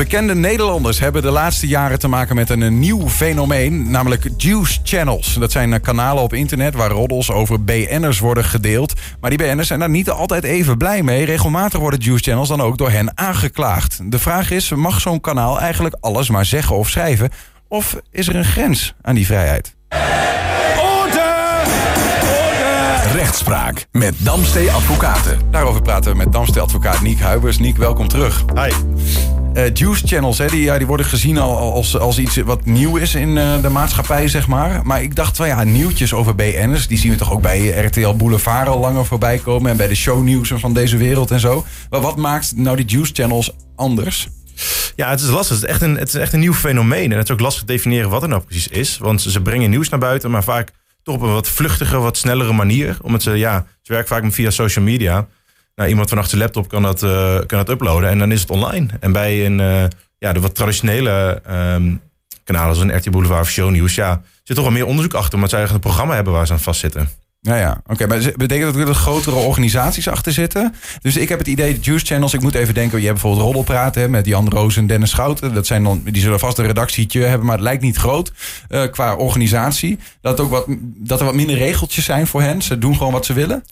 Bekende Nederlanders hebben de laatste jaren te maken met een, nieuw fenomeen, namelijk juice channels. Dat zijn eh, kanalen op internet waar roddels over BN'ers worden gedeeld. Maar die BN'ers zijn daar niet altijd even blij mee. Regelmatig worden juice channels dan ook door hen aangeklaagd. De vraag is, mag zo'n kanaal eigenlijk alles maar zeggen of schrijven? Of is er een grens aan die vrijheid? Rechtspraak met Damstee Advocaten. Daarover praten we met Damstee Advocaat Niek Huibers. Niek, welkom terug. Hi. Uh, juice channels, hè, die, ja, die worden gezien al als, als iets wat nieuw is in uh, de maatschappij, zeg maar. Maar ik dacht wel, ja, nieuwtjes over BN'ers, die zien we toch ook bij RTL Boulevard al langer voorbij komen. En bij de shownieuws van deze wereld en zo. Maar wat maakt nou die juice channels anders? Ja, het is lastig. Het is, echt een, het is echt een nieuw fenomeen. En het is ook lastig te definiëren wat er nou precies is. Want ze brengen nieuws naar buiten, maar vaak toch op een wat vluchtige, wat snellere manier. Omdat ze, ja, ze werken vaak via social media. Nou, iemand van achter de laptop kan dat, uh, kan dat uploaden en dan is het online. En bij een, uh, ja, de wat traditionele um, kanalen, zoals een RT Boulevard of Show News, ja, zit toch wel meer onderzoek achter, omdat zij eigenlijk een programma hebben waar ze aan vastzitten. Nou ja, oké. maar betekent dat er grotere organisaties achter zitten? Dus ik heb het idee, de Juice Channels, ik moet even denken, je hebt bijvoorbeeld Roddelpraten met Jan Roos en Dennis Schouten. Dat zijn dan, die zullen vast een redactietje hebben, maar het lijkt niet groot uh, qua organisatie. Dat, ook wat, dat er wat minder regeltjes zijn voor hen. Ze doen gewoon wat ze willen.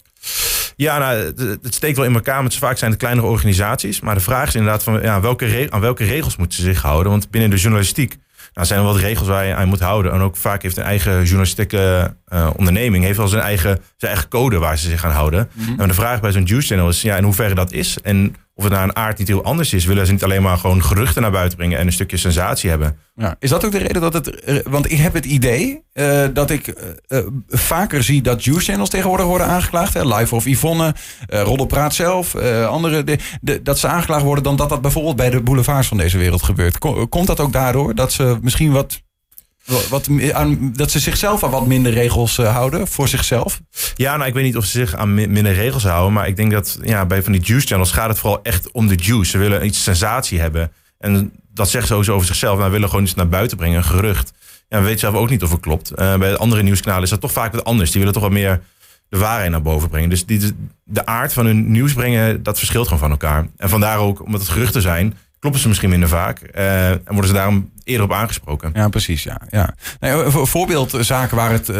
Ja, nou, het, steekt wel in elkaar, want vaak zijn het kleinere organisaties. Maar de vraag is inderdaad van ja, welke aan welke regels moeten ze zich houden? Want binnen de journalistiek nou, zijn er wat regels waar je aan moet houden. En ook vaak heeft een eigen journalistieke uh, onderneming heeft wel zijn eigen, zijn eigen code waar ze zich aan houden. Mhm. En de vraag bij zo'n juice channel is ja, in hoeverre dat is. En of het naar een aard niet heel anders is. Willen ze niet alleen maar gewoon geruchten naar buiten brengen en een stukje sensatie hebben. Ja. Is dat ook de reden dat het... Eh, want ik heb het idee uh, dat ik uh, vaker zie dat juice channels tegenwoordig worden aangeklaagd. Hè? Live of Yvonne, uh, Roddelpraat zelf, andere... De, de, dat ze aangeklaagd worden dan dat dat bijvoorbeeld bij de boulevards van deze wereld gebeurt. Komt dat ook daardoor dat ze misschien wat wat, aan, dat ze zichzelf aan wat minder regels uh, houden voor zichzelf? Ja, nou, ik weet niet of ze zich aan minder regels houden. Maar ik denk dat ja, bij van die juice channels gaat het vooral echt om de juice. Ze willen iets sensatie hebben. En dat zegt ze over zichzelf. Maar willen gewoon iets naar buiten brengen, een gerucht. Ja, we weten zelf ook niet of het klopt. Uh, bij andere nieuwskanalen is dat toch vaak wat anders. Die willen toch wat meer de waarheid naar boven brengen. Dus die, de aard van hun nieuws brengen, dat verschilt gewoon van elkaar. En vandaar ook, omdat het geruchten zijn, kloppen ze misschien minder vaak. Uh, en worden ze daarom eerder op aangesproken. Ja, precies. Ja, ja. Nou, voorbeeldzaken waar het, uh,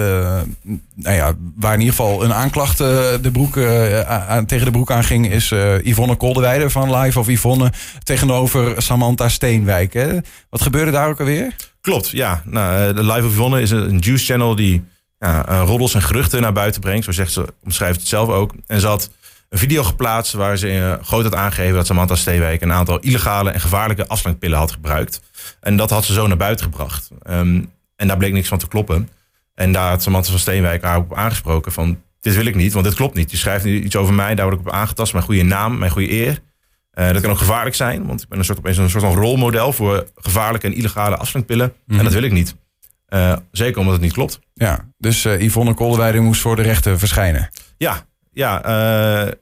nou ja, waar in ieder geval een aanklacht uh, de broek, aan, tegen de broek aan ging, is Yvonne Kolderweide van Live of Yvonne tegenover Samantha Steenwijk. Hè? Wat gebeurde daar ook alweer? Klopt, ja. Nou, de Live of Yvonne is een juice channel die ja, roddels en geruchten naar buiten brengt. Zo zegt ze, omschrijft het zelf ook. En ze had een video geplaatst waar ze uh, groot had aangegeven dat Samantha Steenwijk een aantal illegale en gevaarlijke afslankpillen had gebruikt. En dat had ze zo naar buiten gebracht. Ehm, en daar bleek niks van te kloppen. En daar had Samantha van Steenwijk haar op aangesproken van dit wil ik niet, want dit klopt niet. Je schrijft iets over mij, daar word ik op aangetast. Mijn goede naam, mijn goede eer. Uh, dat kan ook gevaarlijk zijn, want ik ben een soort, opeens een soort van rolmodel voor gevaarlijke en illegale afslankpillen. En dat mhm. wil ik niet. Uh, zeker omdat het niet klopt. Ja, dus uh, Yvonne Kolderweide moest voor de rechter verschijnen. Ja, ja, uh, uh,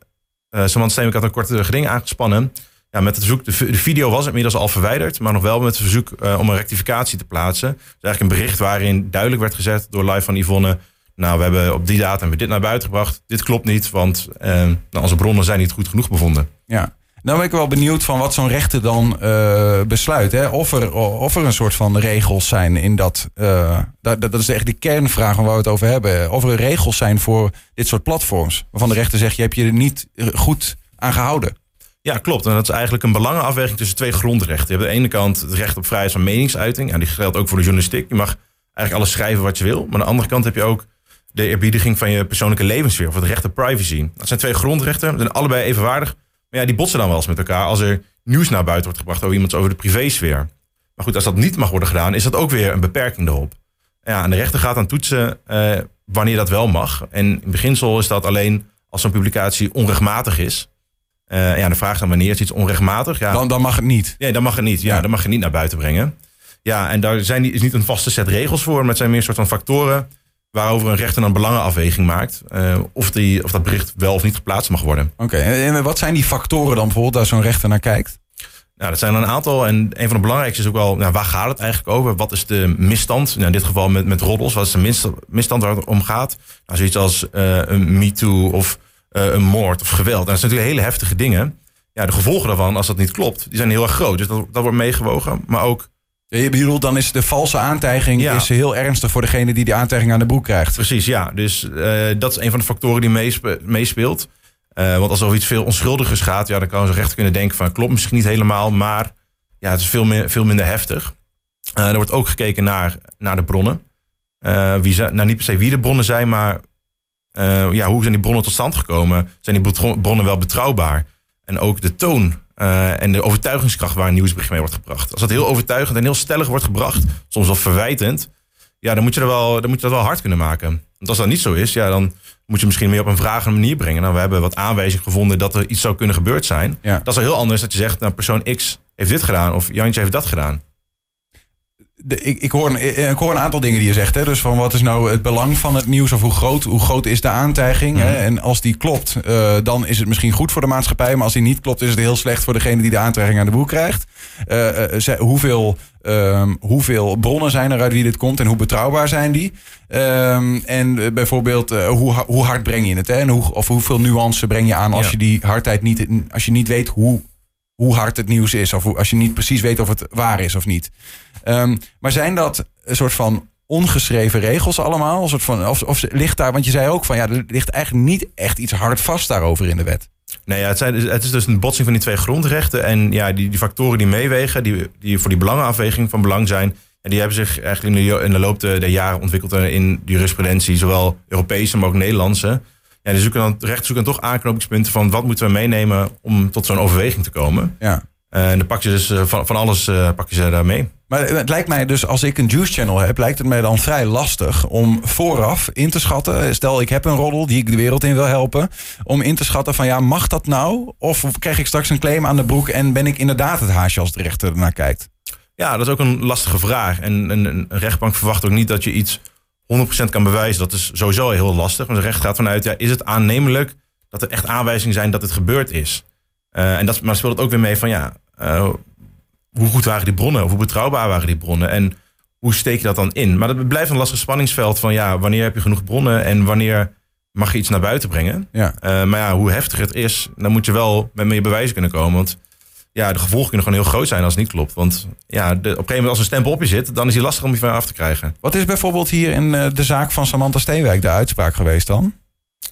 Samantha Steenwijk had een korte geding aangespannen. Ja, met het verzoek, de, video was inmiddels al verwijderd, maar nog wel met het verzoek uh, om een rectificatie te plaatsen. Dus eigenlijk een bericht waarin duidelijk werd gezet door live van Yvonne. Nou, we hebben op die datum dit naar buiten gebracht. Dit klopt niet, want uh, nou, onze bronnen zijn niet goed genoeg bevonden. Ja, nou ben ik wel benieuwd van wat zo'n rechter dan uh, besluit. Hè? Of, er, of er een soort van regels zijn in dat, uh, dat. Dat is echt de kernvraag waar we het over hebben. Of er regels zijn voor dit soort platforms. Waarvan de rechter zegt, je hebt je er niet goed aan gehouden. Ja, klopt. En dat is eigenlijk een belangenafweging tussen twee grondrechten. Je hebt aan de ene kant het recht op vrijheid van meningsuiting. En die geldt ook voor de journalistiek. Je mag eigenlijk alles schrijven wat je wil. Maar aan de andere kant heb je ook de eerbiediging van je persoonlijke levenssfeer. Of het recht op privacy. Dat zijn twee grondrechten. Zijn allebei evenwaardig ja, die botsen dan wel eens met elkaar als er nieuws naar buiten wordt gebracht over iemand over de privésfeer. Maar goed, als dat niet mag worden gedaan, is dat ook weer een beperking erop. Ja, en de rechter gaat dan toetsen uh, wanneer dat wel mag. En in beginsel is dat alleen als zo'n publicatie onrechtmatig is. Uh, ja, de vraag is dan wanneer is iets onrechtmatig? Ja, dan, dan mag het niet. Ja, dan mag het niet. Ja, dan mag je niet naar buiten brengen. Ja, en daar zijn, is niet een vaste set regels voor, maar het zijn meer een soort van factoren waarover een rechter een belangenafweging maakt. Uh, of, die, of dat bericht wel of niet geplaatst mag worden. Oké, en wat zijn die factoren dan bijvoorbeeld daar zo'n rechter naar kijkt? Nou, dat zijn er een aantal. En een van de belangrijkste is ook wel, nou, waar gaat het eigenlijk over? Wat is de misstand? Nou, in dit geval met, met roddels, wat is de misstand waar het om gaat? Nou, zoiets als uh, een MeToo of uh, een moord of geweld. En dat zijn natuurlijk hele heftige dingen. ja, de gevolgen daarvan, als dat niet klopt, die zijn heel erg groot. Dus dat, dat wordt meegewogen. Maar ook, Je bedoelt, dan is de valse aantijging Ja. is heel ernstig voor degene die die aantijging aan de broek krijgt. precies, ja. Dus eh, dat is een van de factoren die meespe- meespeelt. Eh, want als er over iets veel onschuldigers gaat, ja, dan kan ze recht kunnen denken van klopt misschien niet helemaal, maar ja, het is veel, meer, veel minder heftig. Eh, er wordt ook gekeken naar, naar de bronnen. Wie zijn, nou, niet per se wie de bronnen zijn, maar ja, hoe zijn die bronnen tot stand gekomen? Zijn die bronnen wel betrouwbaar? En ook de toon eh, en de overtuigingskracht waar nieuwsbericht mee wordt gebracht. Als dat heel overtuigend en heel stellig wordt gebracht, soms wel verwijtend, ja, dan moet je, er wel, dan moet je dat wel hard kunnen maken. Want als dat niet zo is, ja, dan moet je misschien meer op een vragende manier brengen. Nou, we hebben wat aanwijzingen gevonden dat er iets zou kunnen gebeurd zijn. Ja. Dat is wel heel anders dat je zegt, nou, persoon X heeft dit gedaan of Jantje heeft dat gedaan. De, ik, ik, hoor een, ik hoor een aantal dingen die je zegt. Hè? Dus van wat is nou het belang van het nieuws of hoe groot, hoe groot is de aantijging? Hè? En als die klopt, eh, dan is het misschien goed voor de maatschappij. Maar als die niet klopt, is het heel slecht voor degene die de aantijging aan de broek krijgt. Eh, eh, ze- hoeveel, ehm, hoeveel bronnen zijn er uit wie dit komt en hoe betrouwbaar zijn die? Ehm, en eh, bijvoorbeeld, eh, hoe, hoe hard breng je het? Hè? En hoe, of hoeveel nuance breng je aan als Ja. je die hardheid niet, als je niet weet hoe, hoe hard het nieuws is. Of hoe- als je niet precies weet of het waar is of niet. Ehm, maar zijn dat een soort van ongeschreven regels allemaal? Een soort van, of, of ligt daar, want je zei ook van ja, er ligt eigenlijk niet echt iets hard vast daarover in de wet. Nee, ja, het, zijn, het is dus een botsing van die twee grondrechten. En ja, die, die factoren die meewegen, die, die voor die belangenafweging van belang zijn, en die hebben zich eigenlijk in de, in de loop der, jaren ontwikkeld in de jurisprudentie, zowel Europese, maar ook Nederlandse. Ja, die zoeken dan, de rechten zoeken dan toch aanknopingspunten van wat moeten we meenemen om tot zo'n overweging te komen. Ja. Eh, en dan pak je dus eh, van, van alles eh, pak je ze daar mee. Maar het lijkt mij dus, als ik een juice channel heb, lijkt het mij dan vrij lastig om vooraf in te schatten. Stel, ik heb een roddel die ik de wereld in wil helpen. Om in te schatten van ja, mag dat nou? Of krijg ik straks een claim aan de broek en ben ik inderdaad het haasje als de rechter ernaar kijkt? Ja, dat is ook een lastige vraag. En een rechtbank verwacht ook niet dat je iets 100% kan bewijzen. Dat is sowieso heel lastig. Maar de recht gaat vanuit, ja, is het aannemelijk dat er echt aanwijzingen zijn dat het gebeurd is? Eh, en dat, maar speelt het ook weer mee van, ja, eh, hoe goed waren die bronnen? Of hoe betrouwbaar waren die bronnen? En hoe steek je dat dan in? Maar dat blijft een lastig spanningsveld van, ja, wanneer heb je genoeg bronnen en wanneer mag je iets naar buiten brengen? Ja. Eh, maar ja, hoe heftig het is, dan moet je wel met meer bewijzen kunnen komen. Want ja, de gevolgen kunnen gewoon heel groot zijn als het niet klopt. Want ja, de, op een gegeven moment als een stempel op je zit, dan is die lastig om je van af te krijgen. Wat is bijvoorbeeld hier in eh, de zaak van Samantha Steenwijk de uitspraak geweest dan?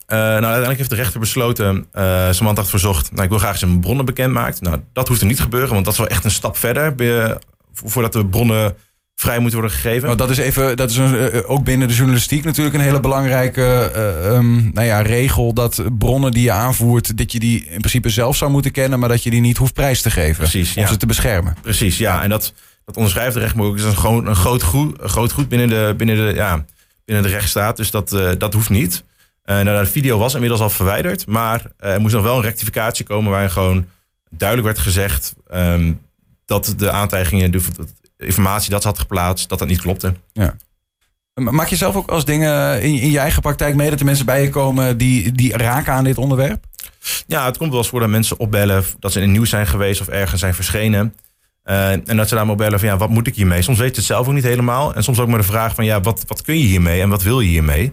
Eh, nou, uiteindelijk heeft de rechter besloten, eh Samantha had verzocht, nou, ik wil graag mijn bronnen bekend maakt. Nou, dat hoeft er niet gebeuren, want dat is wel echt een stap verder voordat de bronnen vrij moeten worden gegeven. Want dat is even, dat is een, eh, ook binnen de journalistiek natuurlijk een hele belangrijke eh, ehm, nou ja, regel. Dat bronnen die je aanvoert, dat je die in principe zelf zou moeten kennen, maar dat je die niet hoeft prijs te geven. Precies, om ja. ze te beschermen. Precies, ja. En dat, dat onderschrijft de rechtbank ook. Het is een, gewoon een groot goed, een groot goed binnen, de, binnen, de, ja, binnen de rechtsstaat. Dus dat, eh, dat hoeft niet. Eh, nou, de video was inmiddels al verwijderd. Maar er moest nog wel een rectificatie komen waarin gewoon duidelijk werd gezegd ehm, dat de aantijgingen, de informatie dat ze had geplaatst, dat dat niet klopte. Maak je zelf ook als dingen in, in je eigen praktijk mee dat er mensen bij je komen die, die raken aan dit onderwerp? Ja, het komt wel eens voor dat mensen opbellen dat ze in het nieuws zijn geweest of ergens zijn verschenen. Eh, en dat ze daar maar bellen van ja, wat moet ik hiermee? Soms weet je het zelf ook niet helemaal. En soms ook maar de vraag van ja, wat, wat kun je hiermee en wat wil je hiermee?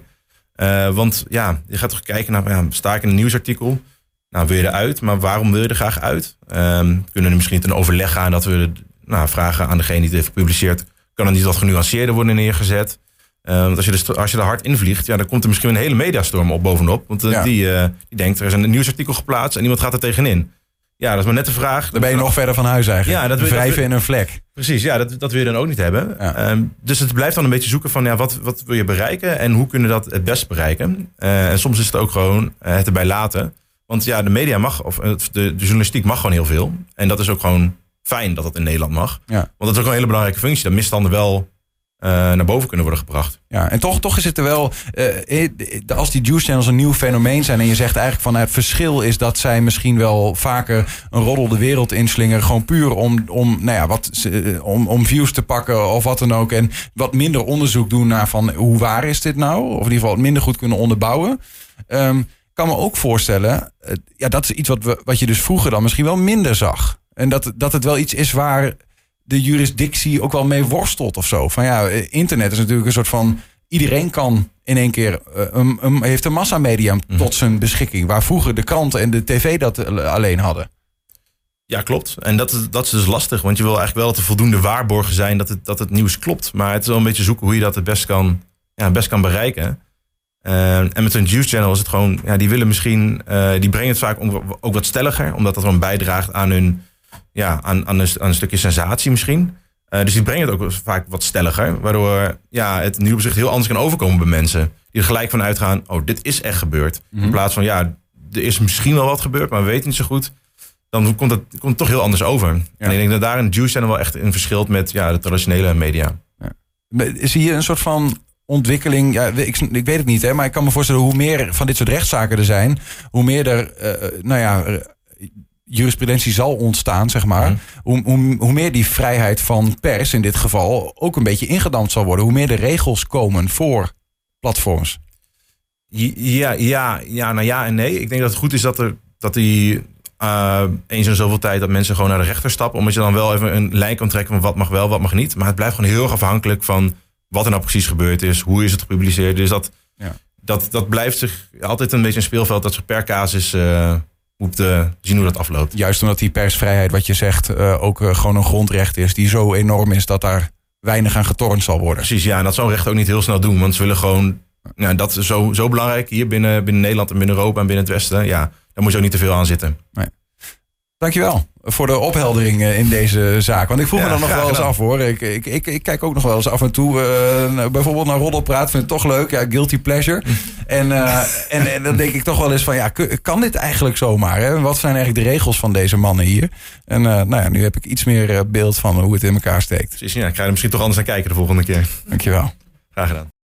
Eh, want ja, je gaat toch kijken naar, ja, sta ik in een nieuwsartikel? Nou, wil je eruit, maar waarom wil je er graag uit? Ehm, kunnen er misschien ten overleg gaan dat we nou, vragen aan degene die het heeft gepubliceerd. Kan er niet wat genuanceerder worden neergezet? Eh, want als je, er, als je er hard invliegt, ja, dan komt er misschien een hele mediastorm op bovenop. Want eh, Ja. die, eh, die denkt, er is een nieuwsartikel geplaatst en iemand gaat er tegenin. Ja, dat is maar net de vraag. Dan ben je nog verder van huis eigenlijk. Ja, dat Wrijven in een vlek. Precies, ja, dat, dat wil je dan ook niet hebben. Ja. Ehm, dus het blijft dan een beetje zoeken van ja, wat, wat wil je bereiken en hoe kunnen we dat het best bereiken. Eh, en soms is het ook gewoon het erbij laten. Want ja, de media mag, of de, de journalistiek mag gewoon heel veel. En dat is ook gewoon fijn dat dat in Nederland mag. Ja. Want dat is ook een hele belangrijke functie. Dat misstanden wel eh, naar boven kunnen worden gebracht. Ja, en toch, toch is het er wel, eh, eh, als die juice channels een nieuw fenomeen zijn en je zegt eigenlijk van nou, het verschil is dat zij misschien wel vaker een roddel de wereld inslingeren, gewoon puur om, om, nou ja, wat, ze- om, om views te pakken of wat dan ook. En wat minder onderzoek doen naar van hoe waar is dit nou? Of in ieder geval het minder goed kunnen onderbouwen. Ik kan me ook voorstellen, ja, dat is iets wat, we, wat je dus vroeger dan misschien wel minder zag. En dat, dat het wel iets is waar de jurisdictie ook wel mee worstelt of zo. Van ja, eh, internet is natuurlijk een soort van. Iedereen kan in één keer. een, een- heeft een massamedia tot zijn beschikking. Waar vroeger de kranten en de tv dat eh, alleen hadden. Ja, klopt. En dat is, dat is dus lastig. Want je wil eigenlijk wel dat er voldoende waarborgen zijn dat het, dat het nieuws klopt. Maar het is wel een beetje zoeken hoe je dat het best kan, ja, best kan bereiken. Uh, en met een juice channel is het gewoon, ja, die willen misschien, uh, die brengen het vaak ook wat stelliger, omdat dat gewoon bijdraagt aan hun, ja, aan, aan, een, aan een stukje sensatie misschien. Uh, dus die brengen het ook vaak wat stelliger, waardoor ja, het nieuwsbericht heel anders kan overkomen bij mensen. Die er gelijk van uitgaan, oh, dit is echt gebeurd. Mm -hmm. In plaats van, ja, er is misschien wel wat gebeurd, maar we weten niet zo goed. Dan komt het, komt het toch heel anders over. Ja. En ik denk dat daar een juice channel wel echt in verschilt met ja, de traditionele media. Ja. Zie je een soort van ontwikkeling. Ja, ik, ik, weet het niet, hè, maar ik kan me voorstellen hoe meer van dit soort rechtszaken er zijn, hoe meer er, uh, nou ja, jurisprudentie zal ontstaan, zeg maar. Mm. Hoe, hoe, hoe, meer die vrijheid van pers in dit geval ook een beetje ingedampt zal worden. Hoe meer de regels komen voor platforms. Ja, ja, ja, nou ja en nee. Ik denk dat het goed is dat er dat die uh, eens in zoveel tijd dat mensen gewoon naar de rechter stappen. Omdat je dan wel even een lijn kan trekken van wat mag wel, wat mag niet. Maar het blijft gewoon heel erg afhankelijk van wat er nou precies gebeurd is, hoe is het gepubliceerd. Dus dat, ja. dat, dat blijft zich altijd een beetje een speelveld dat zich per casus uh, moet uh, zien hoe dat afloopt. Juist omdat die persvrijheid, wat je zegt, uh, ook gewoon een grondrecht is die zo enorm is dat daar weinig aan getornd zal worden. Precies, ja, en dat zou een recht ook niet heel snel doen, want ze willen gewoon, ja, dat is zo, zo belangrijk hier binnen, binnen Nederland en binnen Europa en binnen het Westen. Ja, daar moet je ook niet te veel aan zitten. Nee. Dankjewel voor de opheldering in deze zaak. Want ik voel me dan nog wel eens af hoor. Ik, ik, ik, ik, kijk ook nog wel eens af en toe uh, bijvoorbeeld naar Roddelpraat. Vind het toch leuk. Ja, guilty pleasure. en, uh, en, en, dan denk ik toch wel eens van ja, kan dit eigenlijk zomaar? Hè? Wat zijn eigenlijk de regels van deze mannen hier? En uh, nou ja, nu heb ik iets meer beeld van hoe het in elkaar steekt. Precies, ja, ik ga er misschien toch anders naar kijken de volgende keer. Dankjewel. Graag gedaan.